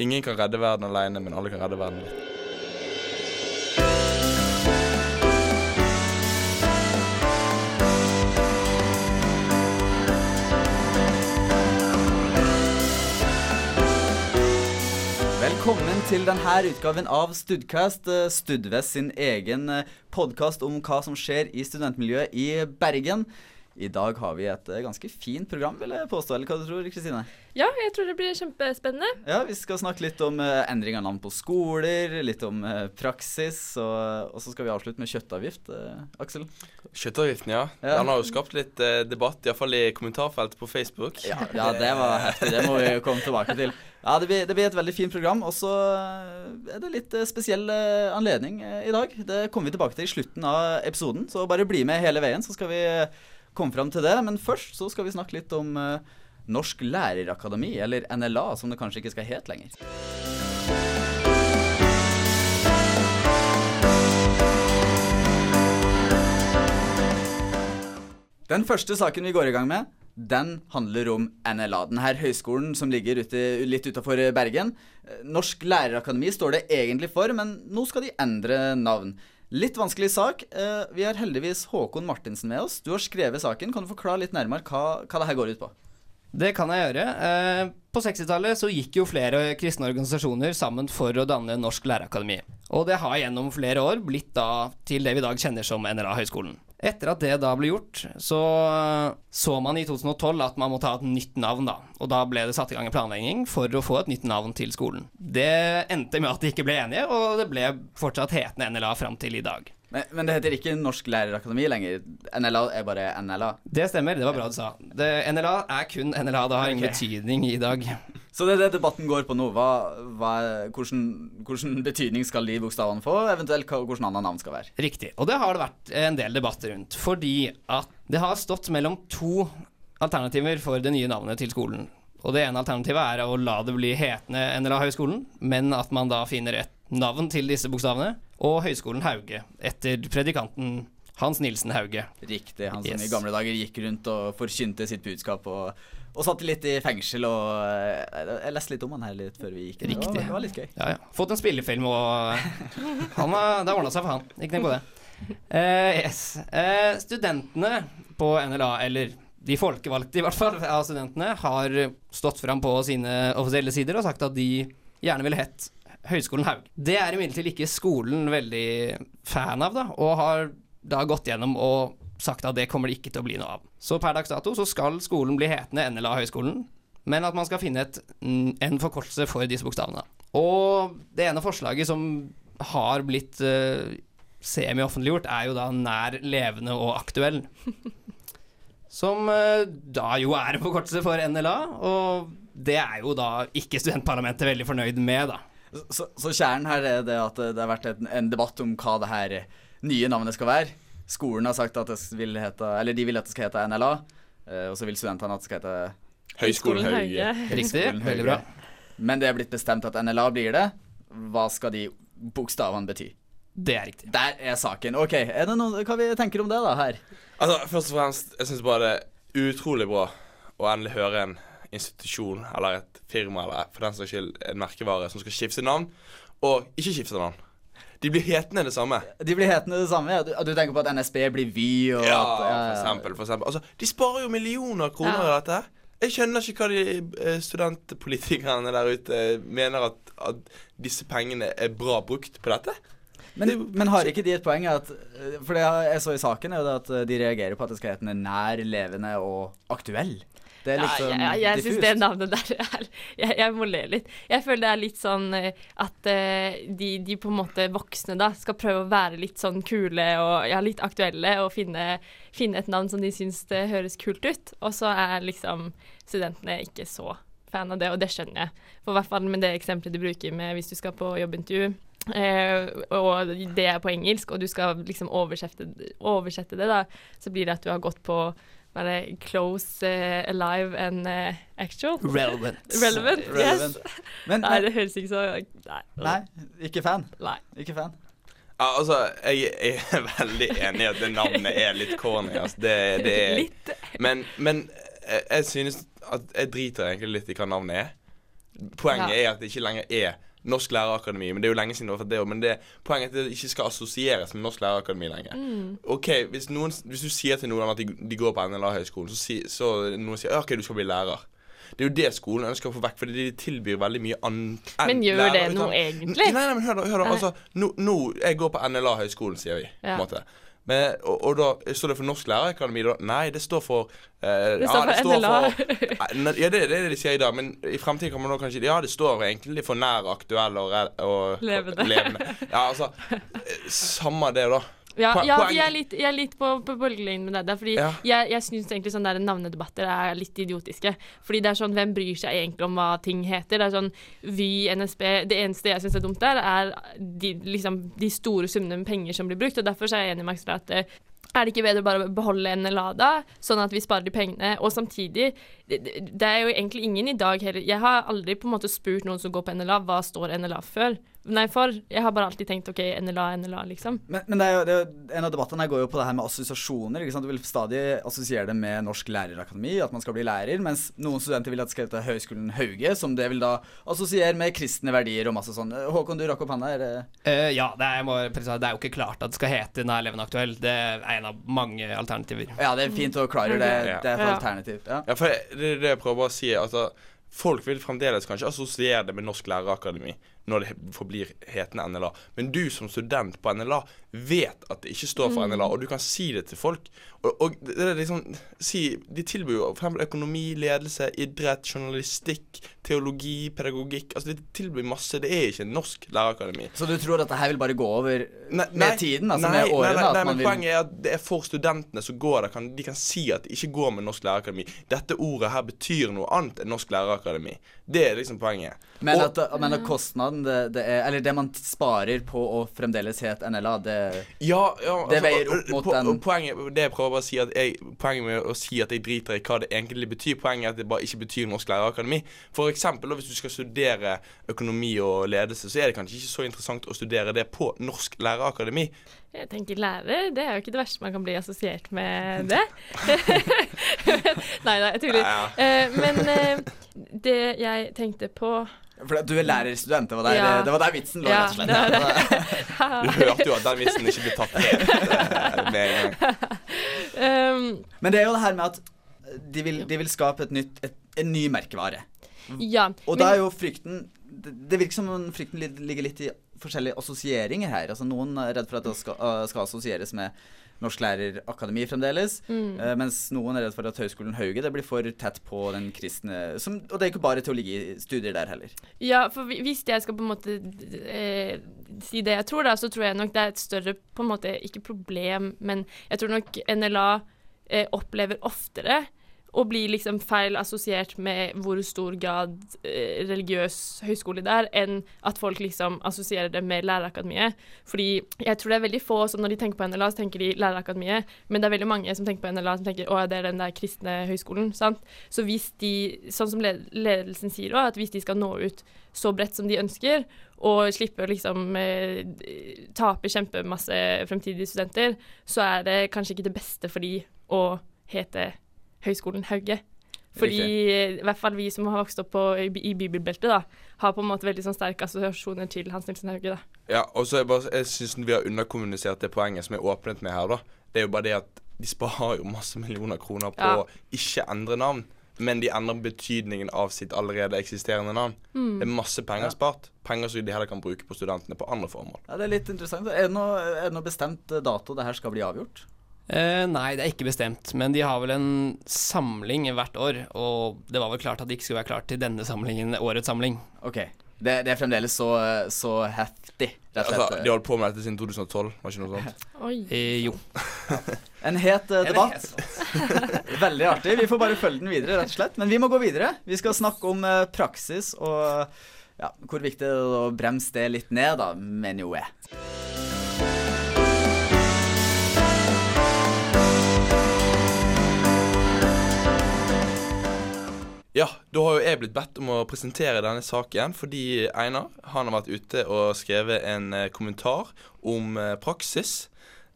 Ingen kan redde verden alene, men alle kan redde verden litt. Velkommen til denne utgaven av Studcast, eh, Studvest sin egen podkast om hva som skjer i studentmiljøet i Bergen. I dag har vi et eh, ganske fint program, vil jeg påstå. Eller hva du tror Kristine? Ja, jeg tror det blir kjempespennende. Ja, Vi skal snakke litt om uh, endring av navn på skoler, litt om uh, praksis, og, og, så skal vi avslutte med kjøttavgift. Aksel? Kjøttavgiften, ja. ja. Den har jo skapt litt uh, debatt, iallfall i kommentarfeltet på Facebook. Ja, ja, det var heftig. Det må vi komme tilbake til. Ja, det blir, det blir et veldig fint program. Og så er det litt spesiell anledning i dag. Det kommer vi tilbake til i slutten av episoden, så bare bli med hele veien, så skal vi komme fram til det. Men først så skal vi snakke litt om uh, Norsk lærerakademi, eller NLA, som det kanskje ikke skal hete lenger. Den første saken vi går i gang med, den handler om NLA. Denne høyskolen som ligger ute, litt utafor Bergen. Norsk lærerakademi står det egentlig for, men nå skal de endre navn. Litt vanskelig sak. Eh, vi har heldigvis Håkon Martinsen med oss. Du har skrevet saken. Kan du forklare litt nærmere hva, hva det her går ut på? Det kan jeg gjøre. Eh, på 60-tallet så gikk jo flere kristne organisasjoner sammen for å danne Norsk lærerakademi. Og det har gjennom flere år blitt da til det vi i dag kjenner som NLA-høgskolen. Etter at det da ble gjort, så så man i 2012 at man måtte ha et nytt navn, da. Og da ble det satt i gang en planlegging for å få et nytt navn til skolen. Det endte med at de ikke ble enige, og det ble fortsatt hetende NLA fram til i dag. Men, men, det heter ikke Norsk lærerakademi lenger? NLA er bare NLA? Det stemmer, det var bra du sa. Det, NLA er kun NLA, det har ingen betydning i dag. Så det er det debatten går på nå. Hva, hva, hvordan, hvordan, betydning skal de bokstavene få, eventuelt hvordan andre navn skal være? Riktig. Og det har det vært en del debatter rundt. Fordi at det har stått mellom to alternativer for det nye navnet til skolen. Og det ene alternativet er å la det bli hetende NLA-høgskolen, men at man da finner et navn til disse bokstavene, og Høgskolen Hauge, etter predikanten Hans Nilsen Hauge. Riktig. Han som yes. i gamle dager gikk rundt og forkynte sitt budskap. og og satt litt i fengsel og eh, Jeg leste litt om han her litt før vi gikk. Riktig. Det var, litt gøy. Ja, ja. Fått en spillefilm, og han, det har ordna seg for han. Ikke tenk på det. Uh, yes. Uh, studentene på NLA, eller de folkevalgte i hvert fall av studentene, har stått fram på sine offisielle sider og sagt at de gjerne ville hett Høgskolen Haug. Det er imidlertid ikke skolen veldig fan av, da, og har da gått gjennom og sagt at det kommer det ikke til å bli noe av. Så per dags dato så skal skolen bli hetende NLA Høgskolen, men at man skal finne et, en forkortelse for disse bokstavene. Og det ene forslaget som har blitt uh, semi-offentliggjort, er jo da nær levende og aktuell. Som uh, da jo er en forkortelse for NLA, og det er jo da ikke studentparlamentet veldig fornøyd med, da. Så, så, kjernen her er det at det har vært en, en, debatt om hva det her nye navnet skal være. Skolen har sagt at det vil hete Eller de vil at det skal hete NLA, eh, og så vil studentene at det skal hete Høgskolen Hauge. Riktig. Veldig bra. Men det er blitt bestemt at NLA blir det. Hva skal de bokstavene bety? Det er riktig. Der er saken. OK, er det noe, hva vi tenker om det, da, her? Altså, Først og fremst, jeg syns bare det er utrolig bra å endelig høre en institusjon eller et firma eller for den saks skyld en merkevare som skal skifte navn, og ikke skifte navn. De blir hetende det samme. De blir hetende det samme, ja. Du, du tenker på at NSB blir Vy og ja, at, ja, for eksempel. For eksempel. Altså, de sparer jo millioner kroner ja. i dette. Jeg skjønner ikke hva de eh, studentpolitikerne der ute mener at, at disse pengene er bra brukt på dette. Men, men, har ikke de et poeng at For det jeg så i saken, er jo at de reagerer på at det skal hete nær, levende og aktuell. Det er liksom ja, jeg, jeg syns det navnet der er jeg, jeg, må le litt. Jeg føler det er litt sånn eh, at uh, de, de, på en måte voksne da skal prøve å være litt sånn kule og ja, litt aktuelle og finne, finne et navn som de syns det høres kult ut. Og så er liksom studentene ikke så fan av det, og det skjønner jeg. For hvert fall med det eksempelet du bruker med hvis du skal på jobbintervju. Uh, og det er på engelsk, og du skal liksom oversette, oversette det, da, så blir det at du har gått på bare close, uh, alive and uh, actual. Relevant. Relevant, yes. Men, nei, det høres ikke så Nei, nei ikke fan. Nei. Ikke fan. Ja, altså, jeg, jeg, er veldig enig i at det navnet er litt corny. Altså. Det, det er Litt. Men, men jeg, jeg, synes at jeg driter egentlig litt i hva navnet er. Poenget Ja. er at det ikke lenger er Norsk lærerakademi. Men det er jo lenge siden det var det. Men det, poenget er at det ikke skal assosieres med Norsk lærerakademi lenger. Mm. OK, hvis, noen, hvis du sier til noen at de, de går på NLA-høgskolen, så, si, så noen sier «Ja, OK, du skal bli lærer. Det er jo det skolen ønsker å få vekk, fordi de tilbyr veldig mye annet Men gjør det noe egentlig? Nei, nei, men hør da. Hør da altså, nå, nå, Jeg går på NLA-høgskolen, sier vi. på en måte men, og, og da står det for Norsk lærerakademi, da? Nei, det står for uh, Det står ja, for NLA. for- Ja, det er det de sier i dag, men i fremtiden kan man kanskje Ja, det står egentlig for nær, aktuell og, og Levende. Ja, altså eh, Samme det, da. Ja, ja jeg er litt, jeg er litt på, på bølgelengden med det der. Fordi Ja. jeg, jeg syns egentlig sånne der navnedebatter er litt idiotiske. Fordi det er sånn, hvem bryr seg egentlig om hva ting heter? Det er sånn Vy, NSB Det eneste jeg syns er dumt der, er de, liksom, de store summene med penger som blir brukt. Og derfor er jeg enig med Axel at eh, er det ikke bedre å bare beholde NLA da, sånn at vi sparer de pengene? Og samtidig, det, det det er jo egentlig ingen i dag heller Jeg har aldri på en måte spurt noen som går på NLA, hva står NLA før? Nei, for. Jeg har bare alltid tenkt OK, NLA, NLA, liksom. Men, men det er jo, det er jo, en av debattene her går jo på det her med assosiasjoner. ikke sant? Du vil stadig assosiere det med Norsk lærerakademi, at man skal bli lærer, mens noen studenter vil at det skal hete Høgskolen Hauge, som det vil da assosiere med kristne verdier og masse sånn. Håkon, du rakk opp hånda. Er det Eh, ja, det er, jeg må det er jo ikke klart at det skal hete Nå er eleven aktuell. Det er en av mange alternativer. Ja, det er fint å klare det. Det er et Ja. alternativ. Ja. Ja, for det er det jeg prøver å si. Altså, folk vil fremdeles kanskje assosiere det med Norsk lærerakademi når det forblir hetende NLA. Men du som student på NLA vet at det ikke står for NLA, og du kan si det til folk. Og, og det er liksom si, De tilbyr jo eksempel økonomi, ledelse, idrett, journalistikk, teologi, pedagogikk. Altså De tilbyr masse. Det er ikke en Norsk lærerakademi. Så du tror at det her vil bare gå over Nei, med nei, tiden? Altså nei, med årene? Nei, nei, nei at man men vil... Poenget er at det er for studentene som går der. De kan si at de ikke går med Norsk lærerakademi. Dette ordet her betyr noe annet enn Norsk lærerakademi. Det er liksom poenget. Men Og- at, men at kostnaden det, det er Eller det man sparer på å fremdeles hete NLA, det Ja, ja Det altså, veier opp mot po- den- Poenget det jeg prøver å si at jeg, Poenget med å si at jeg driter i hva det egentlig betyr, poenget er at det bare ikke betyr Norsk lærerakademi. For eksempel, hvis du skal studere økonomi og ledelse, så er det kanskje ikke så interessant å studere det på Norsk lærerakademi. Jeg tenker lærer, det er jo ikke det verste man kan bli assosiert med det. nei da, jeg tuller. Ja. ja. men eh, det jeg tenkte på For du er lærerstudent, det var der, Ja. det var der vitsen lå, Ja, rett og slett. Du hørte jo at den vitsen ikke ble tatt helt eh, med um, Men det er jo det her med at de vil, de vil skape et nytt, et, en ny merkevare. Ja. Og da er jo frykten Det, det virker som om frykten ligger litt i forskjellige assosieringer her. Altså Noen er redd for at det skal, uh, skal assosieres med Norsklærerakademi fremdeles. Mm. eh, mens noen er redd for at Høgskolen Hauge det blir for tett på den kristne som, Og det er ikke bare teologistudier der heller. Ja, for hvis jeg skal på en måte eh, si det jeg tror, da, så tror jeg nok det er et større på en måte, Ikke problem, men jeg tror nok NLA eh, opplever oftere å blir liksom feil assosiert med hvor stor grad eh, religiøs høyskole det er, enn at folk liksom assosierer det med Lærerakademiet. Fordi jeg tror det er veldig få som når de tenker på NLA, så tenker de Lærerakademiet, men det er veldig mange som tenker på NLA som tenker å, det er den der kristne høyskolen. sant? Så hvis de, sånn som ledelsen sier òg, at hvis de skal nå ut så bredt som de ønsker, og slippe å liksom eh, tape kjempemasse fremtidige studenter, så er det kanskje ikke det beste for de å hete Høgskolen Hauge. Fordi i hvert fall vi som har vokst opp på, i, i bibelbeltet, da, har på en måte veldig sånn sterke assosiasjoner til Hans Nilsen Hauge. da. Ja, og så jeg bare, jeg syns vi har underkommunisert det poenget som er åpnet med her, da. Det er jo bare det at de sparer jo masse millioner kroner på Ja. å ikke endre navn. Men de endrer betydningen av sitt allerede eksisterende navn. Mm. Det er masse penger Ja. spart. Penger som de heller kan bruke på studentene på andre formål. Ja, Det er litt interessant. Er det noe, er det noe bestemt dato det her skal bli avgjort? Eh, nei, det er ikke bestemt, men de har vel en samling hvert år, og det var vel klart at de ikke skulle være klart til denne samlingen, årets samling. Ok. Det, det er fremdeles så, så heftig, rett og Altså, de har holdt på med dette siden 2012, var ikke noe sånt? Oi. Eh, jo. En het uh, debatt. Veldig artig. Vi får bare følge den videre, rett og slett. Men vi må gå videre. Vi skal snakke om uh, praksis og ja, hvor viktig det er å bremse det litt ned, da, mener jo jeg. Ja, da har jo jeg blitt bedt om å presentere denne saken fordi Einar han har vært ute og skrevet en eh, kommentar om eh, praksis.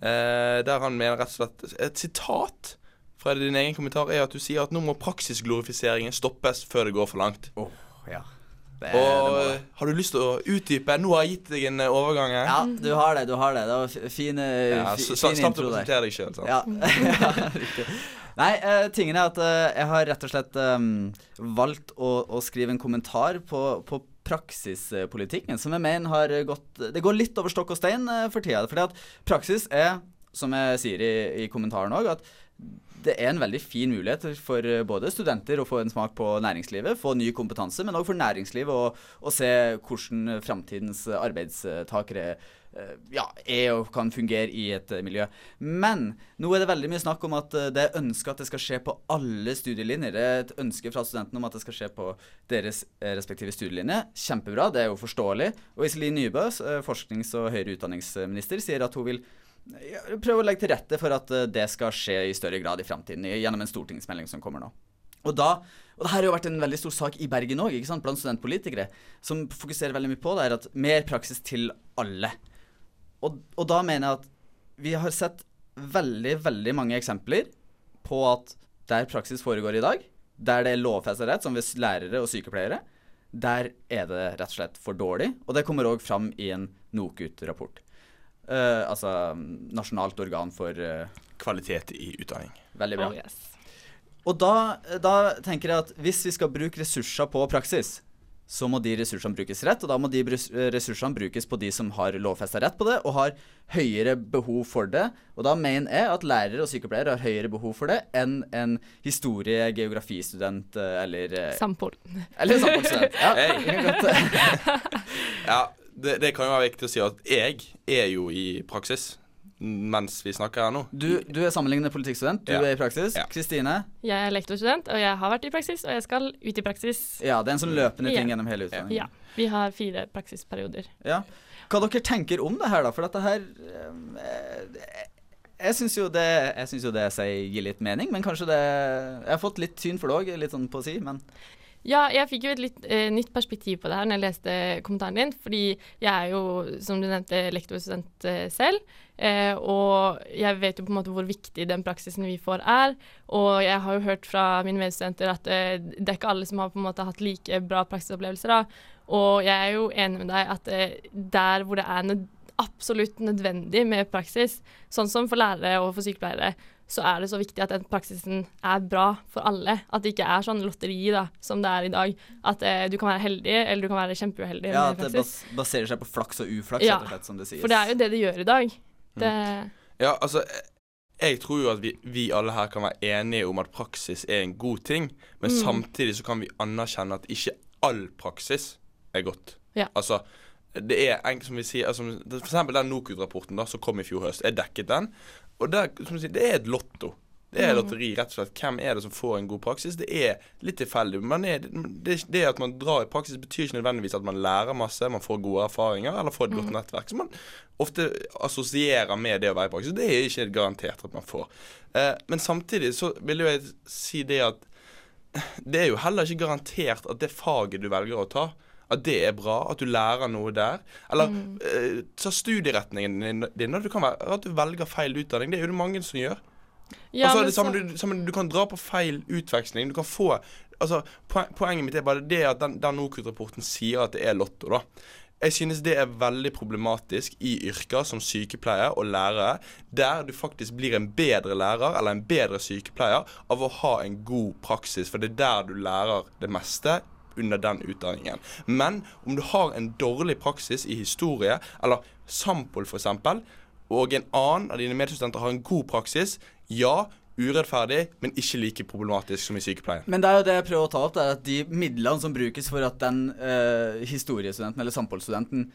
Eh, der han mener rett og slett Et sitat fra din egen kommentar er at du sier at nå må praksisglorifiseringen stoppes før det går for langt. Åh, ja. Det, Og det. har du lyst til å utdype? Nå har jeg gitt deg en eh, overgang her. Ja, du har det. Du har det. Det var fine, fin, eh, Ja, fi- intro der. Slapp å presentere deg sjøl. Ja. ja, riktig. Nei, uh, tingen er at uh, jeg har rett og slett um, valgt å, å skrive en kommentar på, på praksispolitikken, som jeg mener har gått Det går litt over stokk og stein uh, for tida. Fordi at praksis er, som jeg sier i, i kommentaren òg, at det er en veldig fin mulighet for både studenter å få en smak på næringslivet, få ny kompetanse, men òg for næringslivet å, å se hvordan framtidens arbeidstakere eh, ja, er og kan fungere i et eh, miljø. Men nå er det veldig mye snakk om at eh, det er ønska at det skal skje på alle studielinjer. Det er et ønske fra studentene om at det skal skje på deres eh, respektive studielinje. Kjempebra, det er jo forståelig. Og Iselin Nybø, eh, forsknings- og høyere utdanningsminister, sier at hun vil prøve å legge til rette for at eh, det skal skje i større grad i framtiden, gjennom en stortingsmelding som kommer nå. Og da, og det her har jo vært en veldig stor sak i Bergen òg, blant studentpolitikere, som fokuserer veldig mye på det er at mer praksis til alle. Og, og da mener jeg at vi har sett veldig, veldig mange eksempler på at der praksis foregår i dag, der det er lovfesta rett, som ved lærere og sykepleiere, der er det rett og slett for dårlig. Og det kommer òg fram i en NOKUT-rapport. Uh, altså Nasjonalt organ for uh, Kvalitet i utdanning. Veldig bra. Oh, yes. Og da, da tenker jeg at hvis vi skal bruke ressurser på praksis, så må de ressursene brukes rett, og da må de ressursene brukes på de som har lovfesta rett på det, og har høyere behov for det. Og da mener jeg at lærere og sykepleiere har høyere behov for det enn en historie-, geografistudent eh, eller eh, Sampol. Eller samfunnsstudent. Ja, Ja, det, det kan jo være viktig å si at jeg er jo i praksis mens vi snakker her nå. du, du er sammenlignende politikkstudent, du Ja. er i praksis. Ja. Kristine? Jeg er lektorstudent, og jeg har vært i praksis, og jeg skal ut i praksis. Ja, det er en sånn løpende ting Ja. gjennom hele utdanningen. Ja. Vi har fire praksisperioder. Ja. Hva dere tenker om det her, da? For dette her eh, Jeg syns jo det Jeg synes jo det sier gir litt mening, men kanskje det Jeg har fått litt syn for det òg, litt sånn på å si, men Ja, jeg fikk jo et litt eh, nytt perspektiv på det her når jeg leste kommentaren din. Fordi jeg er jo, som du nevnte, lektorstudent eh, selv. Eh, og jeg vet jo på en måte hvor viktig den praksisen vi får er. Og jeg har jo hørt fra mine medstudenter at eh, det er ikke alle som har på en måte hatt like bra praksisopplevelser. da. Og jeg er jo enig med deg at eh, der hvor det er nød absolutt nødvendig med praksis, sånn som for lærere og for sykepleiere, så er det så viktig at den praksisen er bra for alle. At det ikke er sånn lotteri da, som det er i dag. At eh, du kan være heldig, eller du kan være kjempeuheldig Ja, at det bas baserer seg på flaks og uflaks, Ja, slett, som det sies. For det er jo det det gjør i dag. Det, Ja, altså jeg tror jo at vi, vi alle her kan være enige om at praksis er en god ting, men Mm. samtidig så kan vi anerkjenne at ikke all praksis er godt. Ja. Altså, det er som vi sier altså, For eksempel den NOKUT-rapporten da som kom i fjor høst. Jeg dekket den. Og der, som du sier, det er et lotto. Det er Mm. lotteri, rett og slett. Hvem er det som får en god praksis? Det er litt tilfeldig. Men det, det, det at man drar i praksis, betyr ikke nødvendigvis at man lærer masse, man får gode erfaringer eller får et godt nettverk. Som man ofte assosierer med det å være i praksis. Det er ikke garantert at man får. Eh, men samtidig så vil jeg si det at det er jo heller ikke garantert at det faget du velger å ta, at det er bra, at du lærer noe der. Eller eh, ta studieretningen din. Det kan være at du velger feil utdanning. Det er jo det mange som gjør. ja, altså, er det samme, så- du, samme, du kan dra på feil utveksling. Du kan få altså, poen, Poenget mitt er bare det at den, den NOKUT-rapporten sier at det er lotto. da jeg synes det er veldig problematisk i yrker som sykepleier og lærere, der du faktisk blir en bedre lærer eller en bedre sykepleier av å ha en god praksis, for det er der du lærer det meste under den utdanningen. Men om du har en dårlig praksis i historie, eller Sampol f.eks., og en annen av dine medstudenter har en god praksis, ja, urettferdig, men ikke like problematisk som i sykepleien. Men det er jo det jeg prøver å ta opp, det er at de midlene som brukes for at den eh, historiestudenten eller samholdsstudenten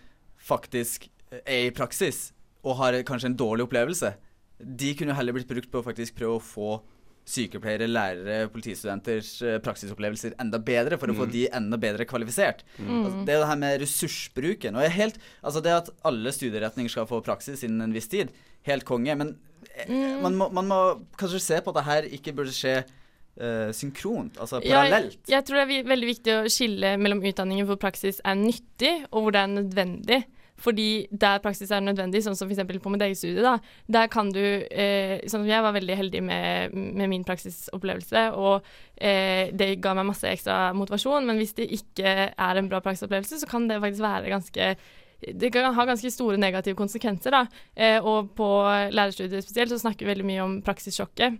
faktisk eh, er i praksis og har kanskje en dårlig opplevelse, de kunne heller blitt brukt på å faktisk prøve å få sykepleiere, lærere, politistudenters eh, praksisopplevelser enda bedre, for å få de enda bedre kvalifisert. Altså, det er det her med ressursbruken. Og helt, altså det at alle studieretninger skal få praksis innen en viss tid, helt konge. Men mm. man, må, man må kanskje se på at det her ikke burde skje uh, synkront, altså Ja, parallelt. jeg tror det er veldig viktig å skille mellom utdanninger hvor praksis er nyttig, og hvor det er nødvendig. Fordi der praksis er nødvendig, sånn som f.eks. på mitt eget studie, da, der kan du eh, Sånn som jeg var veldig heldig med, med min praksisopplevelse, og eh, det ga meg masse ekstra motivasjon, men hvis det ikke er en bra praksisopplevelse, så kan det faktisk være ganske det kan ha ganske store negative konsekvenser. da, eh, Og på lærerstudiet spesielt så snakker vi veldig mye om praksissjokket.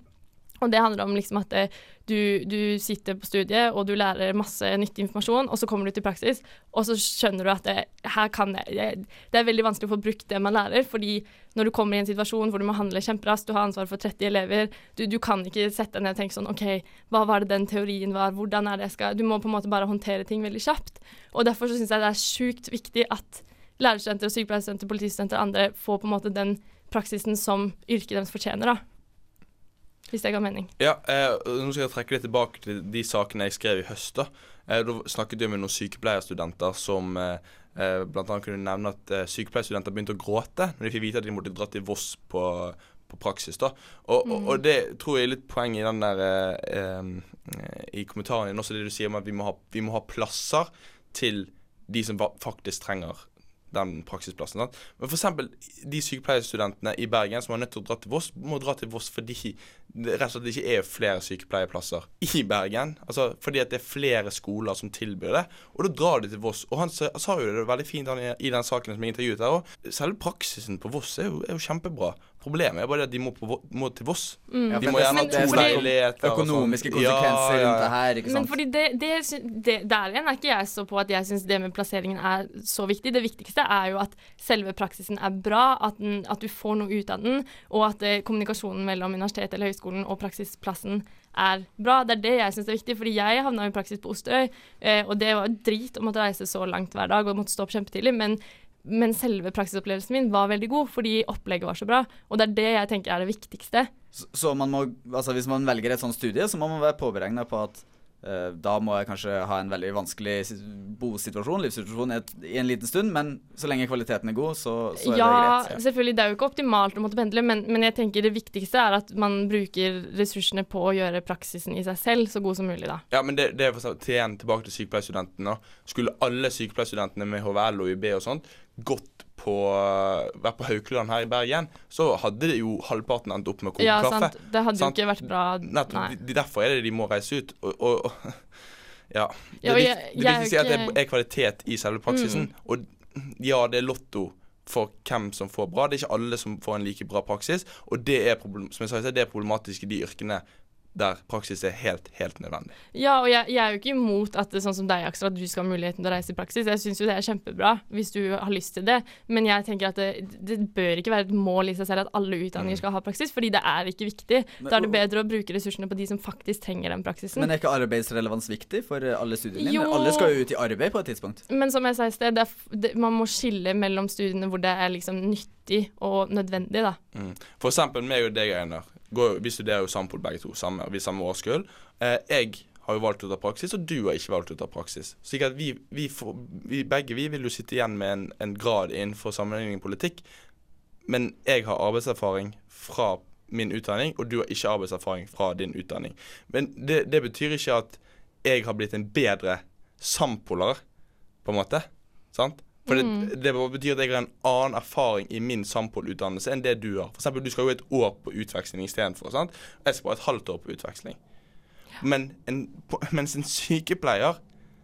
Og det handler om liksom at eh, du, du, sitter på studiet og du lærer masse nyttig informasjon, og så kommer du til praksis, og så skjønner du at det, her kan jeg, det er veldig vanskelig å få brukt det man lærer. fordi når du kommer i en situasjon hvor du må handle kjemperaskt, du har ansvar for 30 elever, du, du, kan ikke sette deg ned og tenke sånn OK, hva var det den teorien var, hvordan er det jeg skal Du må på en måte bare håndtere ting veldig kjapt. Og derfor så syns jeg det er sjukt viktig at lærerstudenter, sykepleierstudenter, politistudenter og andre får på en måte den praksisen som yrket deres fortjener. da. Hvis det ga mening. Ja, eh, nå skal jeg trekke litt tilbake til de sakene jeg skrev i høst. Da eh, Da snakket jeg med noen sykepleierstudenter som eh, eh bl.a. kunne nevne at eh, sykepleierstudenter begynte å gråte når de fikk vite at de måtte dra til Voss på, på praksis. da og, mm. og, og, det tror jeg er litt poeng i den der eh, I kommentaren din også det du sier om at vi må ha, vi må ha plasser til de som faktisk trenger den praksisplassen. Sant? Men f.eks. de sykepleierstudentene i Bergen som er nødt til å dra til Voss, må dra til Voss fordi det rett og slett ikke er flere sykepleierplasser i Bergen. Altså fordi at det er flere skoler som tilbyr det. Og da drar de til Voss. Og han sa, jo det veldig fint han, i den saken som jeg intervjuet her òg. Selve praksisen på Voss er jo, er jo kjempebra. Problemet er bare at de må, på, må til Voss. Mm. Ja, de må gjerne ha to leiligheter. Økonomiske konsekvenser ja, ja. rundt det her. ikke sant? Men fordi det, det, det, Der igjen er ikke jeg så på at jeg syns det med plasseringen er så viktig. Det viktigste er jo at selve praksisen er bra, at, den, at du får noe ut av den, og at eh, kommunikasjonen mellom universitetet eller høyskolen og praksisplassen er bra. Det er det jeg syns er viktig, fordi jeg havna i praksis på Osterøy, eh, og det var drit å måtte reise så langt hver dag og måtte stå opp kjempetidlig. men men selve praksisopplevelsen min var veldig god fordi opplegget var så bra. Og det er det jeg tenker er det viktigste. Så, så man må, altså hvis man velger et sånt studie, så må man være påberegna på at da må jeg kanskje ha en veldig vanskelig bosituasjon, livssituasjon, i en liten stund, men så lenge kvaliteten er god, så, så er ja, det greit. Ja, selvfølgelig. Det er jo ikke optimalt å måtte pendle, men, men, jeg tenker det viktigste er at man bruker ressursene på å gjøre praksisen i seg selv så god som mulig, da. Ja, men det, det er for å igjen tilbake til sykepleierstudentene. Skulle alle sykepleierstudentene med HVL og UB og sånt gått på vært på Haukeland her i Bergen, så hadde det jo halvparten endt opp med å koke ja, kaffe. Sant. Det hadde jo ikke vært bra. Nettopp. De, derfor er det de må reise ut. Og, og, og ja. Det, ja, jeg, det viktigste er at det er kvalitet i selve praksisen. Mm. Og ja, det er lotto for hvem som får bra. Det er ikke alle som får en like bra praksis. Og det er, som jeg sa, det er problematisk i de yrkene der praksis er helt, helt nødvendig. Ja, og jeg, jeg, er jo ikke imot at det, sånn som deg, Aksel, at du skal ha muligheten til å reise i praksis. Jeg syns jo det er kjempebra hvis du har lyst til det, men jeg tenker at det, det bør ikke være et mål i seg selv at alle utdanninger mm. skal ha praksis, fordi det er ikke viktig. Men, da er det bedre å bruke ressursene på de som faktisk trenger den praksisen. Men er ikke arbeidsrelevans viktig for alle studiene dine? Alle skal jo ut i arbeid på et tidspunkt. Men som jeg sa i sted, man må skille mellom studiene hvor det er liksom nyttig og nødvendig, da. Mm. For eksempel meg og deg, Einar går, vi studerer jo Sampol begge to, samme, vi samme årskull. Eh, jeg har jo valgt å ta praksis, og du har ikke valgt å ta praksis. Så vi, vi, får, vi, begge vi vil jo sitte igjen med en, en grad innenfor sammenligning politikk. Men jeg har arbeidserfaring fra min utdanning, og du har ikke arbeidserfaring fra din utdanning. Men det, det betyr ikke at jeg har blitt en bedre sampoler, på en måte. Sant? For det, mm. det, betyr at jeg har en annen erfaring i min Sampol-utdannelse enn det du har. For eksempel, du skal jo et år på utveksling istedenfor. Jeg skal bare et halvt år på utveksling. Men en, på, mens en sykepleier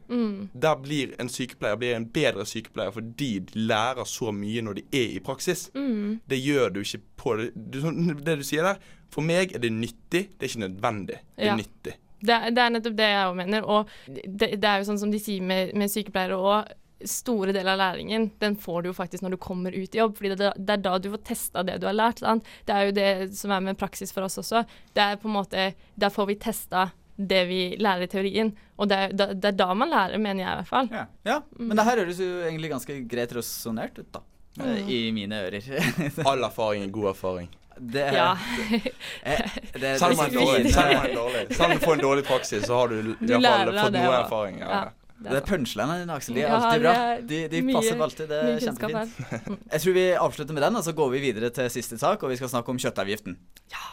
mm. Der blir en sykepleier blir en bedre sykepleier fordi de lærer så mye når de er i praksis. Mm. Det gjør du ikke på det. Du, det du sier der, for meg er det nyttig, det er ikke nødvendig. Det er ja. nyttig. Det, det, er nettopp det jeg òg mener. Og det, det, er jo sånn som de sier med, med sykepleiere òg store deler av læringen den får du jo faktisk når du kommer ut i jobb. fordi det, det er da du får testa det du har lært. Sant? Det er jo det som er med praksis for oss også. Det er på en måte, Der får vi testa det vi lærer i teorien. Og det er, det er da man lærer, mener jeg i hvert fall. Ja, ja. Mm. men det her høres jo egentlig ganske greit resonnert ut, da. Mm. I mine ører. All erfaring er god erfaring. Det er, ja. Selv om man selv om du får en dårlig praksis, så har du, du iallfall fått noe erfaring. Ja. ja. Det er punchline dine, Aksel. De er alltid bra. De, de mye, passer alltid. Det er kjempefint. Jeg tror vi avslutter med den, og så går vi videre til siste sak, og vi skal snakke om kjøttavgiften. Ja.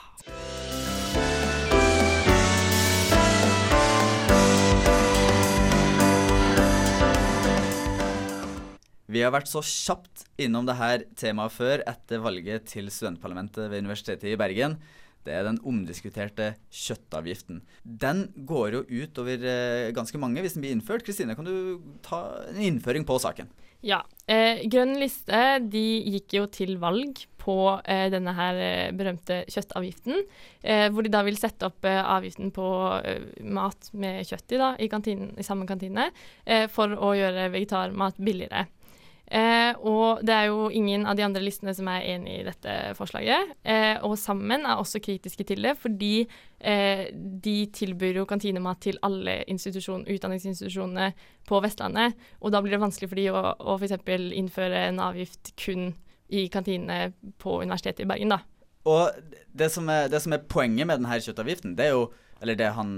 Vi har vært så kjapt innom dette temaet før etter valget til studentparlamentet ved Universitetet i Bergen. Det er den omdiskuterte kjøttavgiften. Den går jo ut over eh, ganske mange hvis den blir innført. Kristine, kan du ta en innføring på saken? Ja. Eh, Grønn liste de gikk jo til valg på eh, denne her eh, berømte kjøttavgiften. Eh, hvor de da vil sette opp eh, avgiften på mat med kjøtt i, da, i, kantinen, i samme kantine, for å gjøre vegetarmat billigere. Eh, og det er jo ingen av de andre listene som er enig i dette forslaget. Eh, og Sammen er også kritiske til det, fordi eh, de tilbyr jo kantinemat til alle utdanningsinstitusjonene på Vestlandet. Og da blir det vanskelig for de å, å f.eks. innføre en avgift kun i kantinene på Universitetet i Bergen. da. Og det som, er, det som er poenget med denne kjøttavgiften, det er jo eller det han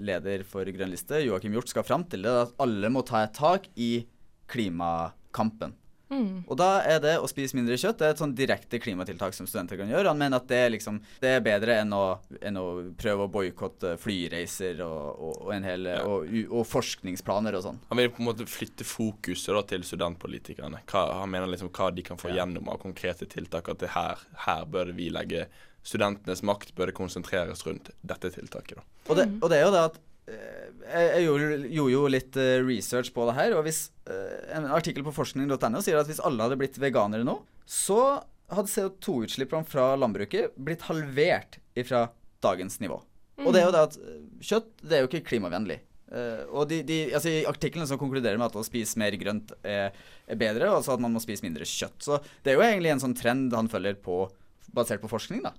leder for Grønn liste, Joakim Hjort, skal fram til, det er at alle må ta et tak i klima kampen. Mm. Og da er det å spise mindre kjøtt det er et sånn direkte klimatiltak som studenter kan gjøre. Han mener at det, liksom, det er bedre enn å, enn å prøve å boikotte flyreiser og, og, og, hel, ja. og, og, forskningsplaner og sånn. Han vil på en måte flytte fokuset da, til studentpolitikerne. Hva, han mener liksom hva de kan få ja. gjennom av konkrete tiltak. At her, her bør vi legge Studentenes makt bør det konsentreres rundt dette tiltaket. Da. Og, det, og det er jo det at jeg gjorde, jo litt eh, research på det her. Og hvis eh, en artikkel på forskning.no sier at hvis alle hadde blitt veganere nå, så hadde CO2-utslippene fra landbruket blitt halvert fra dagens nivå. Mm. Og det er jo det at eh, kjøtt det er jo ikke klimavennlig. Og de, de, altså I artiklene som konkluderer med at å spise mer grønt er, er bedre, altså at man må spise mindre kjøtt. Så det er jo egentlig en sånn trend han følger på, basert på forskning. da.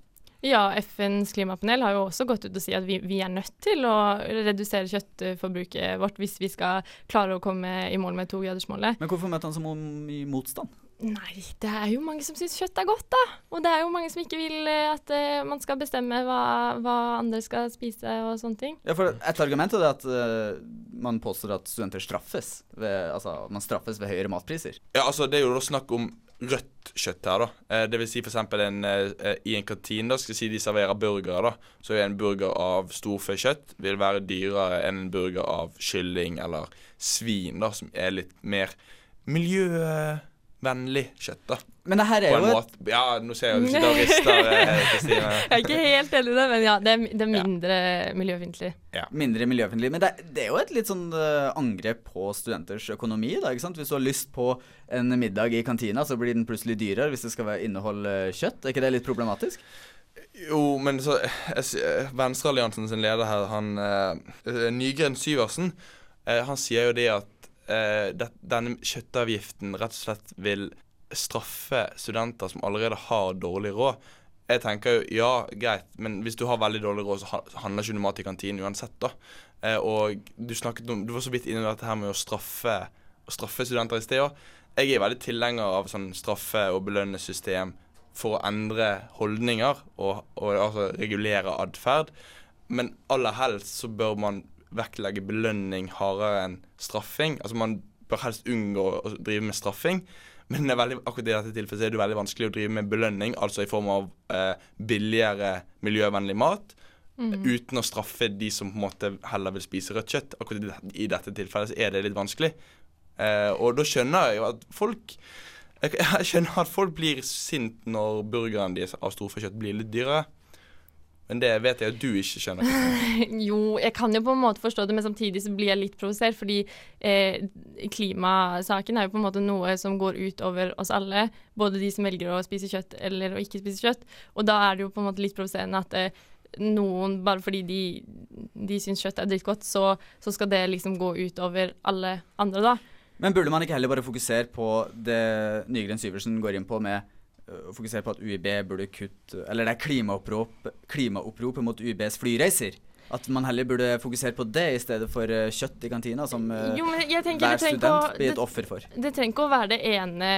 Ja, FNs klimapanel har jo også gått ut og si at vi, vi, er nødt til å redusere kjøttforbruket vårt hvis vi skal klare å komme i mål med togradersmålet. Men hvorfor møtte han så mye motstand? Nei, det er jo mange som syns kjøtt er godt, da. Og det er jo mange som ikke vil eh, at uh, man skal bestemme hva, hva, andre skal spise og sånne ting. Ja, for Et argument er at uh, man påstår at studenter straffes. Ved, altså, man straffes ved høyere matpriser. Ja, altså det er jo da snakk om rødt kjøtt her, da. Eh, det vil si f.eks. Eh, i en kantine, da, skal si de serverer burgere, da. Så en burger av storfekjøtt vil være dyrere enn en burger av kylling eller svin, da, som er litt mer miljøvennlig kjøtt, da. Men det her er jo et... Ja, nå ser jeg jo ikke rister, eh, Kristine. jeg er ikke helt enig i det, men ja, det er, det er mindre ja. miljøfiendtlig. Ja. Mindre miljøfiendtlig. Men det, det, er jo et litt sånn uh, angrep på studenters økonomi, da, ikke sant. Hvis du har lyst på en middag i kantina, så blir den plutselig dyrere hvis det skal inneholde kjøtt. Er ikke det litt problematisk? Jo, men så eh, Venstrealliansen sin leder her, han Nygren Syversen, han sier jo det at det, denne kjøttavgiften rett og slett vil straffe studenter som allerede har dårlig råd. Jeg tenker jo, ja, greit, men hvis du har veldig dårlig råd, så handler ikke du mat i kantinen uansett, da. Eh, og du snakket om Du var så vidt i dette her med å straffe, å straffe studenter i sted òg. Jeg er veldig tilhenger av sånn straffe- og belønningssystem for å endre holdninger og, og altså regulere atferd. Men aller helst så bør man vektlegge belønning hardere enn straffing. Altså man bør helst unngå å drive med straffing. Men det veldig, akkurat i dette tilfellet er det veldig vanskelig å drive med belønning, altså i form av eh, billigere miljøvennlig mat. Mm. Uten å straffe de som på en måte heller vil spise rødt kjøtt. Akkurat i dette tilfellet så er det litt vanskelig. Eh, og da skjønner jeg jo at folk jeg, jeg, skjønner at folk blir sint når burgeren deres av storfekjøtt blir litt dyrere. Men det vet jeg at du ikke skjønner. jo, jeg kan jo på en måte forstå det, men samtidig så blir jeg litt provosert. Fordi eh, klimasaken er jo på en måte noe som går ut over oss alle. Både de som velger å spise kjøtt eller å ikke spise kjøtt. Og da er det jo på en måte litt provoserende at eh, noen, bare fordi de, de syns kjøtt er dritgodt, så, så skal det liksom gå ut over alle andre, da. Men burde man ikke heller bare fokusere på det Nygren Syversen går inn på med å fokusere på at UiB burde kutte Eller det er klimaopprop, klimaoppropet mot UiBs flyreiser. At man heller burde fokusere på det i stedet for uh, kjøtt i kantina, som uh, jo, tenker, hver student å, blir et offer for. Det trenger ikke å være det ene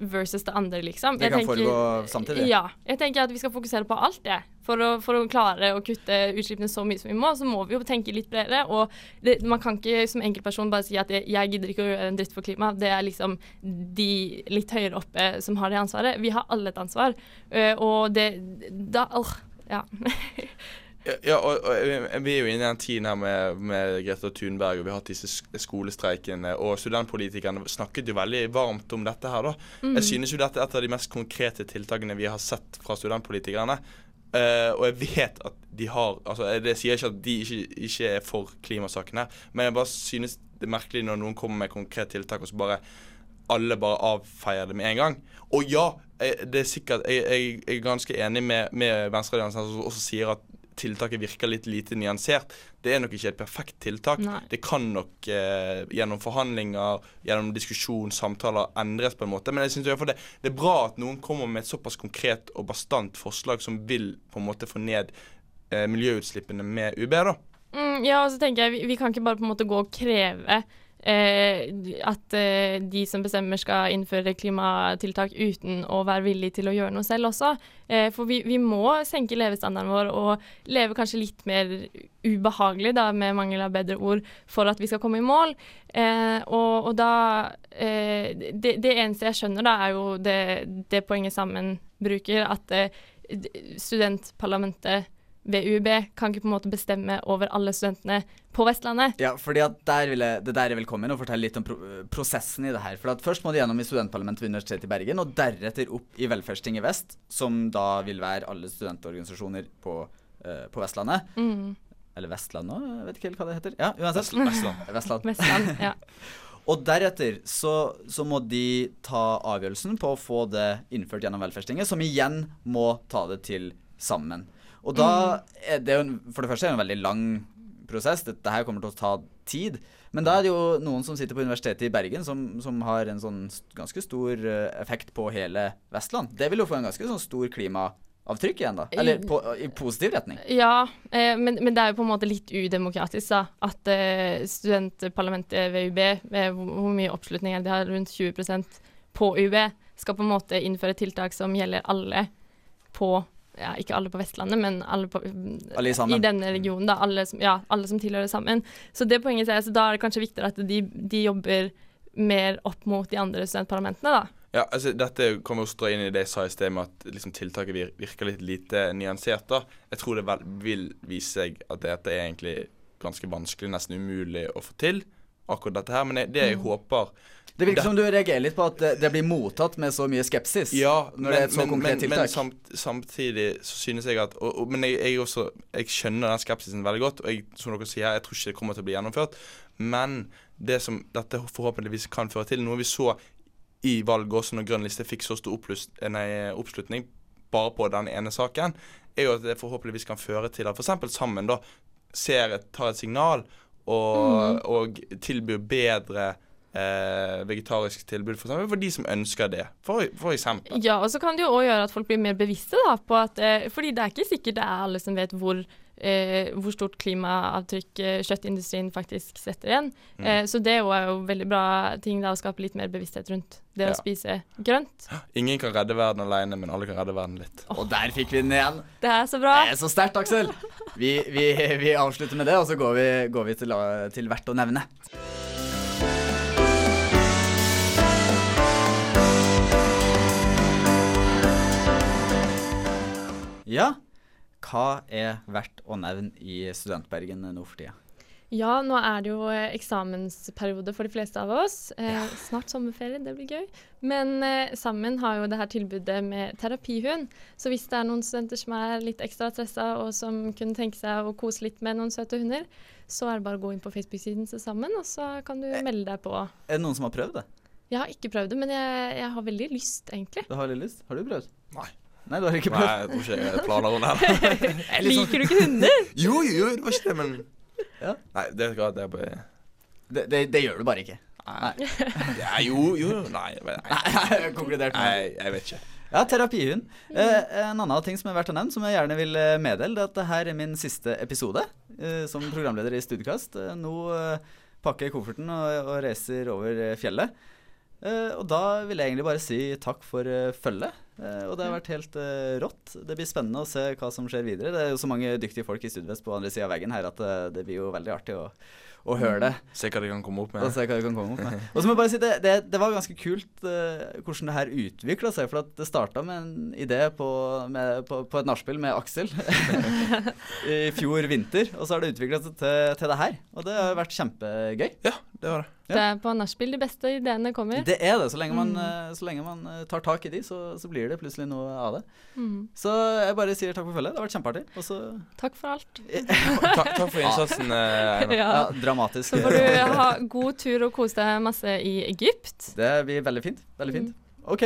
versus det andre, liksom. Det jeg kan tenker, foregå samtidig? Ja. Jeg tenker at vi skal fokusere på alt, det. For å, for å, klare å kutte utslippene så mye som vi må, så må vi jo tenke litt bredere. Og det, man kan ikke som enkeltperson bare si at jeg, jeg gidder ikke å gjøre en dritt for klimaet. Det er liksom de litt høyere oppe som har det ansvaret. Vi har alle et ansvar. Uh, og det Da Åh, ja. Ja, og, og, Vi er jo inne i den tiden her med, med Greta Thunberg, og vi har hatt disse skolestreikene. Og studentpolitikerne snakket jo veldig varmt om dette her, da. Mm. Jeg synes jo dette er et av de mest konkrete tiltakene vi har sett fra studentpolitikerne. Uh, og jeg vet at de har altså Det sier ikke at de ikke, ikke er for klimasakene, men jeg bare synes det er merkelig når noen kommer med konkrete tiltak, og så bare alle bare avfeier det med en gang. Og ja, jeg, det er sikkert Jeg, jeg, jeg er ganske enig med, med Venstrealliansen som også sier at tiltaket virker litt lite nyansert. Det er nok ikke et perfekt tiltak. Nei. Det kan nok eh, gjennom forhandlinger, gjennom diskusjon, samtaler endres på en måte. Men jeg synes det, det er bra at noen kommer med et såpass konkret og bastant forslag som vil på en måte få ned eh, miljøutslippene med UB. da. Mm, ja, og så tenker jeg vi, vi, kan ikke bare på en måte gå og kreve at eh, de som bestemmer skal innføre klimatiltak uten å være villig til å gjøre noe selv også. Eh, for vi, vi, må senke levestandarden vår og leve kanskje litt mer ubehagelig, da, med mangel av bedre ord, for at vi skal komme i mål. Eh, og, og, da eh, det, det, eneste jeg skjønner, da, er jo det, det poenget sammen bruker, at eh, studentparlamentet ved UiB kan ikke på en måte bestemme over alle studentene på Vestlandet. Ja, fordi at der vil jeg, Det der er velkommen å fortelle litt om pro prosessen i det her. For at Først må de gjennom i studentparlamentet ved Universitetet i Bergen, og deretter opp i Velferdstinget Vest, som da vil være alle studentorganisasjoner på, uh, på Vestlandet. Mm. Eller Vestlandet òg, vet ikke helt hva det heter. Ja, uansett. Vestland. Vestland. Vestland ja. Og deretter så, så, må de ta avgjørelsen på å få det innført gjennom Velferdstinget, som igjen må ta det til sammen. Og da mm. er det jo For det første er det en veldig lang prosess. Dette her kommer til å ta tid. Men da er det jo noen som sitter på Universitetet i Bergen, som, som har en sånn ganske stor eh, effekt på hele Vestland. Det vil jo få en ganske sånn stor klimaavtrykk igjen, da. Eller på, i positiv retning. Ja, eh, men, men, det er jo på en måte litt udemokratisk, da. At eh, studentparlamentet ved UB, ved hvor mye oppslutning de har rundt 20% på UB, skal på en måte innføre tiltak som gjelder alle på ja, ikke alle på Vestlandet, men alle, på, alle i, denne regionen. Da, alle, som, ja, alle som tilhører sammen. Så det poenget er, så da er det kanskje viktigere at de, de, jobber mer opp mot de andre studentparlamentene, da. Ja, altså Dette kommer også inn i det jeg sa i sted med at liksom, tiltaket virker litt lite nyansert. da. Jeg tror det vel, vil vise seg at dette er egentlig ganske vanskelig, nesten umulig å få til. akkurat dette her, Men det, det jeg mm. håper det virker som du reagerer litt på at det, blir mottatt med så mye skepsis. Ja, når men, det er et så men, konkret. Men samt, samtidig så synes jeg at og, og, Men jeg, jeg, også, jeg, skjønner den skepsisen veldig godt. Og jeg, som dere sier, jeg tror ikke det kommer til å bli gjennomført. Men det som dette forhåpentligvis kan føre til, noe vi så i valget også når Grønn liste fikk så stor oppslutning bare på den ene saken, er jo at det forhåpentligvis kan føre til at f.eks. sammen da ser et, tar et signal og, mm. og tilbyr bedre eh, vegetarisk tilbud for, for de som ønsker det, for, for eksempel. Ja, og så kan det jo òg gjøre at folk blir mer bevisste, da, på at eh, Fordi det er ikke sikkert det er alle som vet hvor Eh, hvor stort klimaavtrykk eh, kjøttindustrien faktisk setter igjen. Mm. Eh, så det er jo veldig bra ting da, å skape litt mer bevissthet rundt det ja. å spise grønt. Ingen kan redde verden alene, men alle kan redde verden litt. Oh. Og der fikk vi den igjen. Det er så bra. Det er så sterkt, Aksel. Vi, vi, vi, avslutter med det, og så går vi, går vi til, til verdt å nevne. Ja, hva er verdt å nevne i Studentbergen nå for tida? Ja, nå er det jo eksamensperiode for de fleste av oss. Eh, ja. Snart sommerferie, det blir gøy. Men eh, sammen har jo det her tilbudet med terapihund. Så hvis det er noen studenter som er litt ekstra stressa og som kunne tenke seg å kose litt med noen søte hunder, så er det bare å gå inn på Facebook-siden til sammen, og så kan du eh, melde deg på. Er det noen som har prøvd det? Jeg har ikke prøvd det, men jeg, jeg har veldig lyst, egentlig. Du har veldig lyst? Har du prøvd? Nei. Nei, du har ikke prøvd? Nei, jeg tror ikke jeg planer om det. Liker du ikke hunder? jo, jo, det var ikke det, men ja. Nei, det, det er bare det, det, det, gjør du bare ikke. Nei. ja, jo, jo Nei. Nei, nei konkludert Nei, jeg vet ikke. Ja, terapihund. Eh, en annen ting som er verdt å nevne, som jeg gjerne vil eh, meddele, det er at dette er min siste episode eh, som programleder i Studiekast. Eh, nå eh, pakker jeg kofferten og, og reiser over fjellet. Uh, og da vil jeg egentlig bare si takk for følget. Uh, og det har vært helt rått. Det blir spennende å se hva som skjer videre. Det er jo så mange dyktige folk i Studvest på andre sida av veggen her at det blir jo veldig artig å, og høre det. Se hva de kan komme opp Og med. se hva de kan komme opp med. Og så må jeg bare si, det, det, det var ganske kult uh, hvordan det her utvikla seg. For at det starta med en idé på, med, på, på et nachspiel med Aksel i fjor vinter. Og så har det utvikla seg til, til det her. Og det har vært kjempegøy. Ja, det var det. Det er på nachspiel de beste ideene kommer. Det er det. Så lenge man, Mm. eh, så lenge man eh, tar tak i de, så, så blir det plutselig noe av det. Mm. Så jeg bare sier takk for følget. Det har vært kjempeartig. Og så Takk for alt. Takk, takk for innsatsen, eh, Einar. Ja. ja, dramatisk. Så får du ha god tur og kose deg masse i Egypt. Det blir veldig fint. Veldig fint. Mm. OK,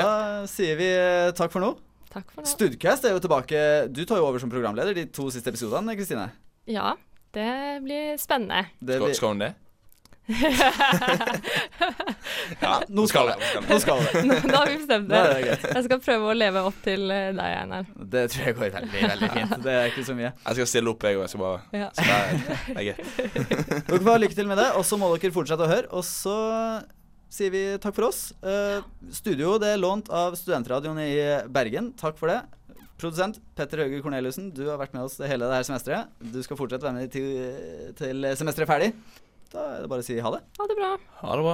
da sier vi takk for nå. Takk for nå. Studcast er jo tilbake. Du tar jo over som programleder de to siste episodene, Kristine. Ja, det blir spennende. Det Skal, blir- skal hun det? Ja, nå skal det. Nå skal det. Nå, da har vi bestemt det. det. Jeg skal prøve å leve opp til eh, deg, Einar. Det tror jeg går veldig, veldig fint. Det er ikke så mye. Jeg skal stille opp, jeg òg. Jeg skal bare Ja. Så det er, det er. Dere får ha lykke til med det, og så må dere fortsette å høre. Og så sier vi takk for oss. Uh, studio det er lånt av Studentradioen i Bergen. Takk for det. Produsent Petter Høge Korneliussen, du har vært med oss hele det her semesteret. Du skal fortsette være med til, til semesteret er ferdig. Da er det bare å si ha det. Ha det bra. Ha det bra.